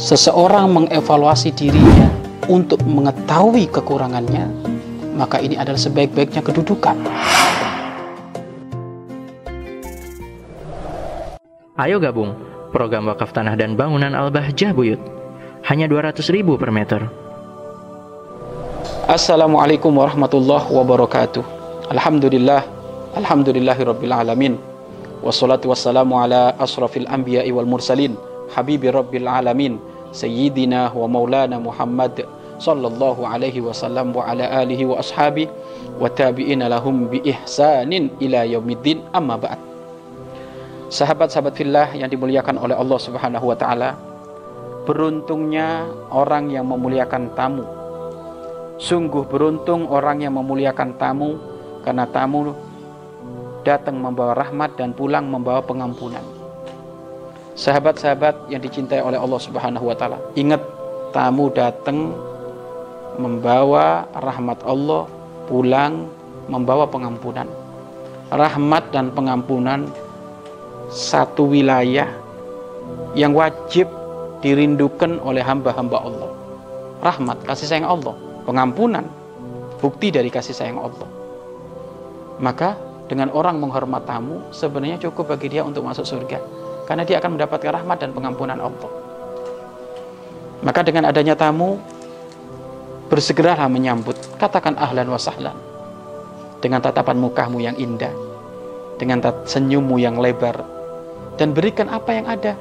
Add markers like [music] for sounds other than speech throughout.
seseorang mengevaluasi dirinya untuk mengetahui kekurangannya, maka ini adalah sebaik-baiknya kedudukan. Ayo gabung program wakaf tanah dan bangunan Al-Bahjah Buyut. Hanya 200 ribu per meter. Assalamualaikum warahmatullahi wabarakatuh. Alhamdulillah, alhamdulillahirabbil alamin. Wassalatu wassalamu ala asrafil anbiya'i wal mursalin, habibi rabbil alamin, Muhammad sallallahu alaihi wasallam wa ala alihi wa ashabi wa tabi'ina lahum bi ihsanin ila yaumiddin amma ba'd. Sahabat-sahabat fillah yang dimuliakan oleh Allah Subhanahu wa taala, beruntungnya orang yang memuliakan tamu. Sungguh beruntung orang yang memuliakan tamu karena tamu datang membawa rahmat dan pulang membawa pengampunan. Sahabat-sahabat yang dicintai oleh Allah Subhanahu wa taala, ingat tamu datang membawa rahmat Allah, pulang membawa pengampunan. Rahmat dan pengampunan satu wilayah yang wajib dirindukan oleh hamba-hamba Allah. Rahmat, kasih sayang Allah, pengampunan, bukti dari kasih sayang Allah. Maka dengan orang menghormat tamu sebenarnya cukup bagi dia untuk masuk surga karena dia akan mendapatkan rahmat dan pengampunan Allah. Maka dengan adanya tamu bersegeralah menyambut, katakan ahlan wa sahlan. Dengan tatapan mukamu yang indah, dengan senyummu yang lebar dan berikan apa yang ada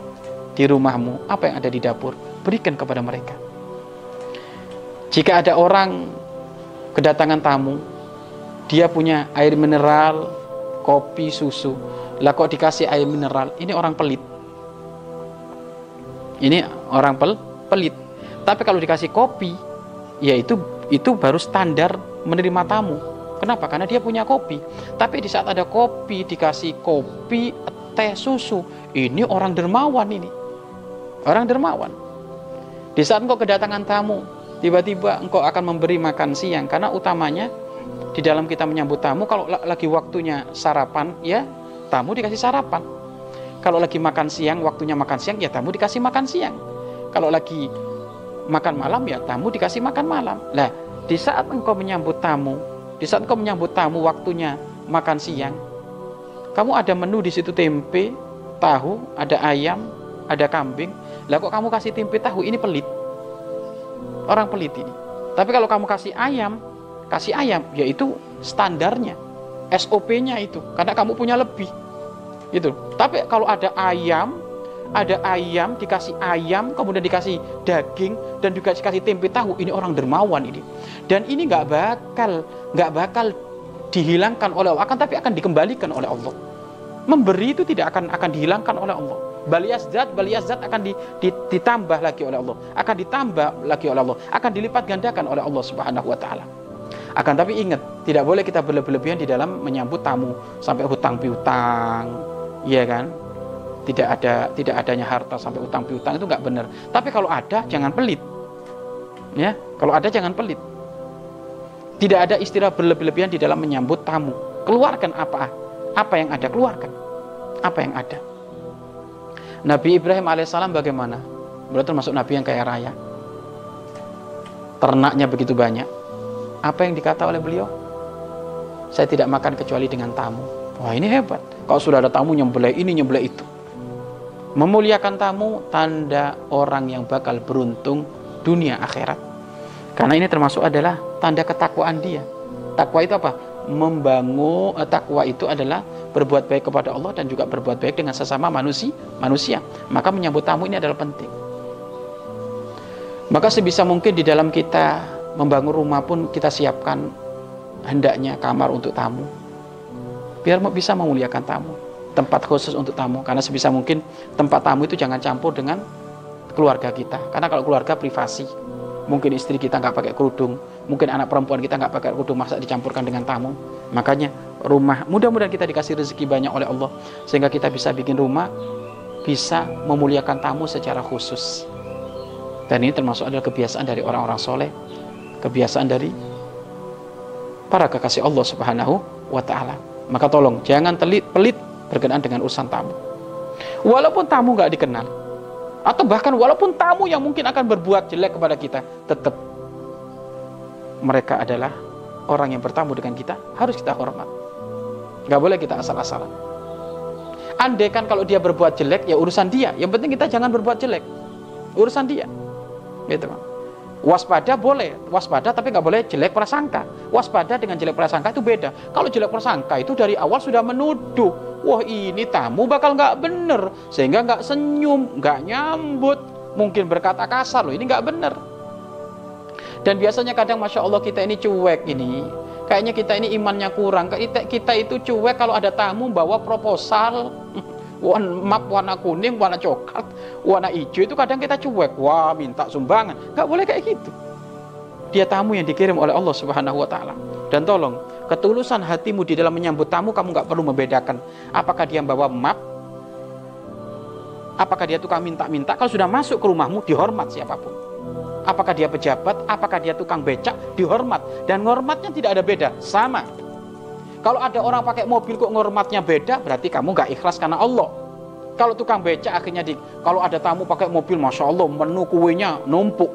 di rumahmu, apa yang ada di dapur, berikan kepada mereka. Jika ada orang kedatangan tamu, dia punya air mineral, kopi, susu. Lah kok dikasih air mineral? Ini orang pelit. Ini orang pel pelit. Tapi kalau dikasih kopi, ya itu itu baru standar menerima tamu. Kenapa? Karena dia punya kopi. Tapi di saat ada kopi, dikasih kopi, teh, susu. Ini orang dermawan ini. Orang dermawan. Di saat engkau kedatangan tamu, tiba-tiba engkau akan memberi makan siang. Karena utamanya di dalam kita menyambut tamu, kalau lagi waktunya sarapan, ya tamu dikasih sarapan. Kalau lagi makan siang, waktunya makan siang, ya tamu dikasih makan siang. Kalau lagi makan malam, ya tamu dikasih makan malam. Nah, di saat engkau menyambut tamu, di saat engkau menyambut tamu waktunya makan siang, kamu ada menu di situ tempe, tahu, ada ayam, ada kambing. Lah kok kamu kasih tempe tahu ini pelit. Orang pelit ini. Tapi kalau kamu kasih ayam, kasih ayam, yaitu standarnya, SOP-nya itu, karena kamu punya lebih. Gitu. Tapi kalau ada ayam, ada ayam dikasih ayam kemudian dikasih daging dan juga dikasih tempe tahu ini orang dermawan ini. Dan ini nggak bakal nggak bakal dihilangkan oleh Allah akan tapi akan dikembalikan oleh Allah. Memberi itu tidak akan akan dihilangkan oleh Allah. Zat balias zat akan di, di, ditambah lagi oleh Allah. Akan ditambah lagi oleh Allah. Akan dilipat gandakan oleh Allah subhanahu wa ta'ala akan tapi ingat tidak boleh kita berlebihan di dalam menyambut tamu sampai hutang piutang iya kan tidak ada tidak adanya harta sampai utang piutang itu nggak benar. Tapi kalau ada jangan pelit. Ya, kalau ada jangan pelit. Tidak ada istilah berlebih-lebihan di dalam menyambut tamu. Keluarkan apa? Apa yang ada keluarkan. Apa yang ada. Nabi Ibrahim alaihissalam bagaimana? Beliau termasuk nabi yang kaya raya. Ternaknya begitu banyak. Apa yang dikata oleh beliau? Saya tidak makan kecuali dengan tamu. Wah ini hebat. Kalau sudah ada tamu nyembelih ini nyembelih itu. Memuliakan tamu tanda orang yang bakal beruntung dunia akhirat. Karena ini termasuk adalah tanda ketakwaan dia. Takwa itu apa? Membangun eh, takwa itu adalah berbuat baik kepada Allah dan juga berbuat baik dengan sesama manusia. Manusia. Maka menyambut tamu ini adalah penting. Maka sebisa mungkin di dalam kita membangun rumah pun kita siapkan hendaknya kamar untuk tamu. Biar bisa memuliakan tamu. Tempat khusus untuk tamu. Karena sebisa mungkin tempat tamu itu jangan campur dengan keluarga kita. Karena kalau keluarga privasi mungkin istri kita nggak pakai kerudung mungkin anak perempuan kita nggak pakai kerudung masa dicampurkan dengan tamu. Makanya rumah mudah-mudahan kita dikasih rezeki banyak oleh Allah sehingga kita bisa bikin rumah bisa memuliakan tamu secara khusus. Dan ini termasuk adalah kebiasaan dari orang-orang soleh kebiasaan dari para kekasih Allah subhanahu wa ta'ala maka tolong jangan telit pelit berkenaan dengan urusan tamu. Walaupun tamu nggak dikenal, Atau bahkan walaupun tamu yang mungkin akan berbuat jelek kepada kita, tetap mereka adalah orang yang bertamu dengan kita, harus kita hormat. Gak boleh kita asal-asalan. Andai kan kalau dia berbuat jelek, ya urusan dia. Yang penting kita jangan berbuat jelek. Urusan dia. Gitu Waspada boleh, waspada tapi nggak boleh jelek prasangka. Waspada dengan jelek prasangka itu beda. Kalau jelek prasangka itu dari awal sudah menuduh, wah ini tamu bakal nggak bener, sehingga nggak senyum, nggak nyambut, mungkin berkata kasar loh, ini nggak bener. Dan biasanya kadang masya Allah kita ini cuek ini, kayaknya kita ini imannya kurang. Kita, kita itu cuek kalau ada tamu bawa proposal, [laughs] warna map warna kuning, warna coklat, warna hijau itu kadang kita cuek. Wah, minta sumbangan. Gak boleh kayak gitu. Dia tamu yang dikirim oleh Allah Subhanahu wa taala. Dan tolong, ketulusan hatimu di dalam menyambut tamu kamu gak perlu membedakan. Apakah dia bawa map? Apakah dia tukang minta-minta? Kalau sudah masuk ke rumahmu dihormat siapa pun. Apakah dia pejabat? Apakah dia tukang becak? Dihormat. Dan ngormatnya tidak ada beda. Sama kalau ada orang pakai mobil kok ngormatnya beda, berarti kamu gak ikhlas karena Allah. Kalau tukang beca akhirnya di, kalau ada tamu pakai mobil, masya Allah menu kuenya numpuk,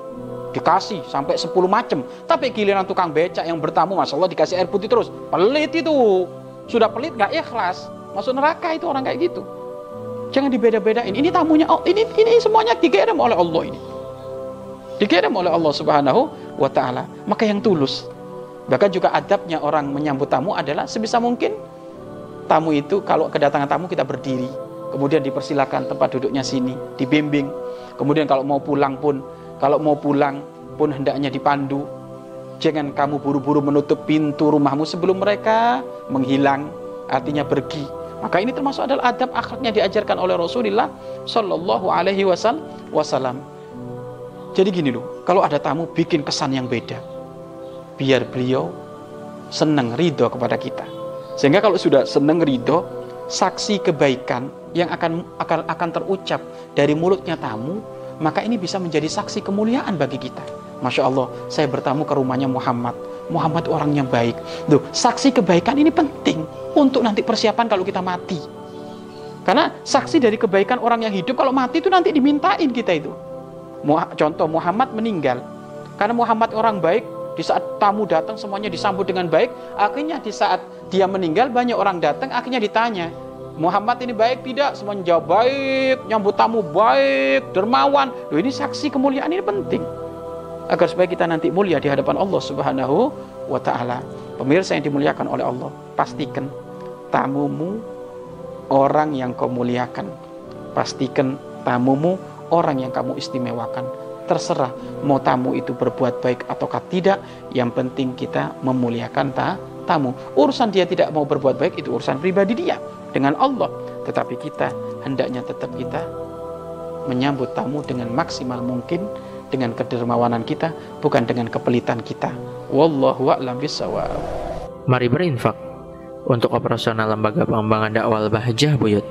dikasih sampai 10 macam. Tapi giliran tukang beca yang bertamu, masya Allah dikasih air putih terus, pelit itu. Sudah pelit gak ikhlas, masuk neraka itu orang kayak gitu. Jangan dibeda-bedain. Ini tamunya, oh ini ini semuanya dikirim oleh Allah ini. Dikirim oleh Allah Subhanahu wa taala. Maka yang tulus, Bahkan juga adabnya orang menyambut tamu adalah sebisa mungkin tamu itu kalau kedatangan tamu kita berdiri, kemudian dipersilakan tempat duduknya sini, dibimbing. Kemudian kalau mau pulang pun, kalau mau pulang pun hendaknya dipandu. Jangan kamu buru-buru menutup pintu rumahmu sebelum mereka menghilang, artinya pergi. Maka ini termasuk adalah adab akhlaknya diajarkan oleh Rasulullah Shallallahu Alaihi Wasallam. Jadi gini loh, kalau ada tamu bikin kesan yang beda biar beliau senang ridho kepada kita. Sehingga kalau sudah senang ridho, saksi kebaikan yang akan akan akan terucap dari mulutnya tamu, maka ini bisa menjadi saksi kemuliaan bagi kita. Masya Allah, saya bertamu ke rumahnya Muhammad. Muhammad orangnya baik. Duh, saksi kebaikan ini penting untuk nanti persiapan kalau kita mati. Karena saksi dari kebaikan orang yang hidup kalau mati itu nanti dimintain kita itu. Contoh Muhammad meninggal. Karena Muhammad orang baik, di saat tamu datang semuanya disambut dengan baik. Akhirnya di saat dia meninggal banyak orang datang. Akhirnya ditanya, Muhammad ini baik tidak? Semuanya jawab baik, nyambut tamu baik, dermawan. Loh, ini saksi kemuliaan ini penting. Agar supaya kita nanti mulia di hadapan Allah Subhanahu wa taala. Pemirsa yang dimuliakan oleh Allah, pastikan tamumu orang yang kau muliakan. Pastikan tamumu orang yang kamu istimewakan terserah mau tamu itu berbuat baik ataukah tidak yang penting kita memuliakan ta tamu. Urusan dia tidak mau berbuat baik itu urusan pribadi dia dengan Allah. Tetapi kita hendaknya tetap kita menyambut tamu dengan maksimal mungkin dengan kedermawanan kita bukan dengan kepelitan kita. Wallahu a'lam bisawab mari berinfak untuk operasional lembaga pengembangan dakwah Bahjah Buyut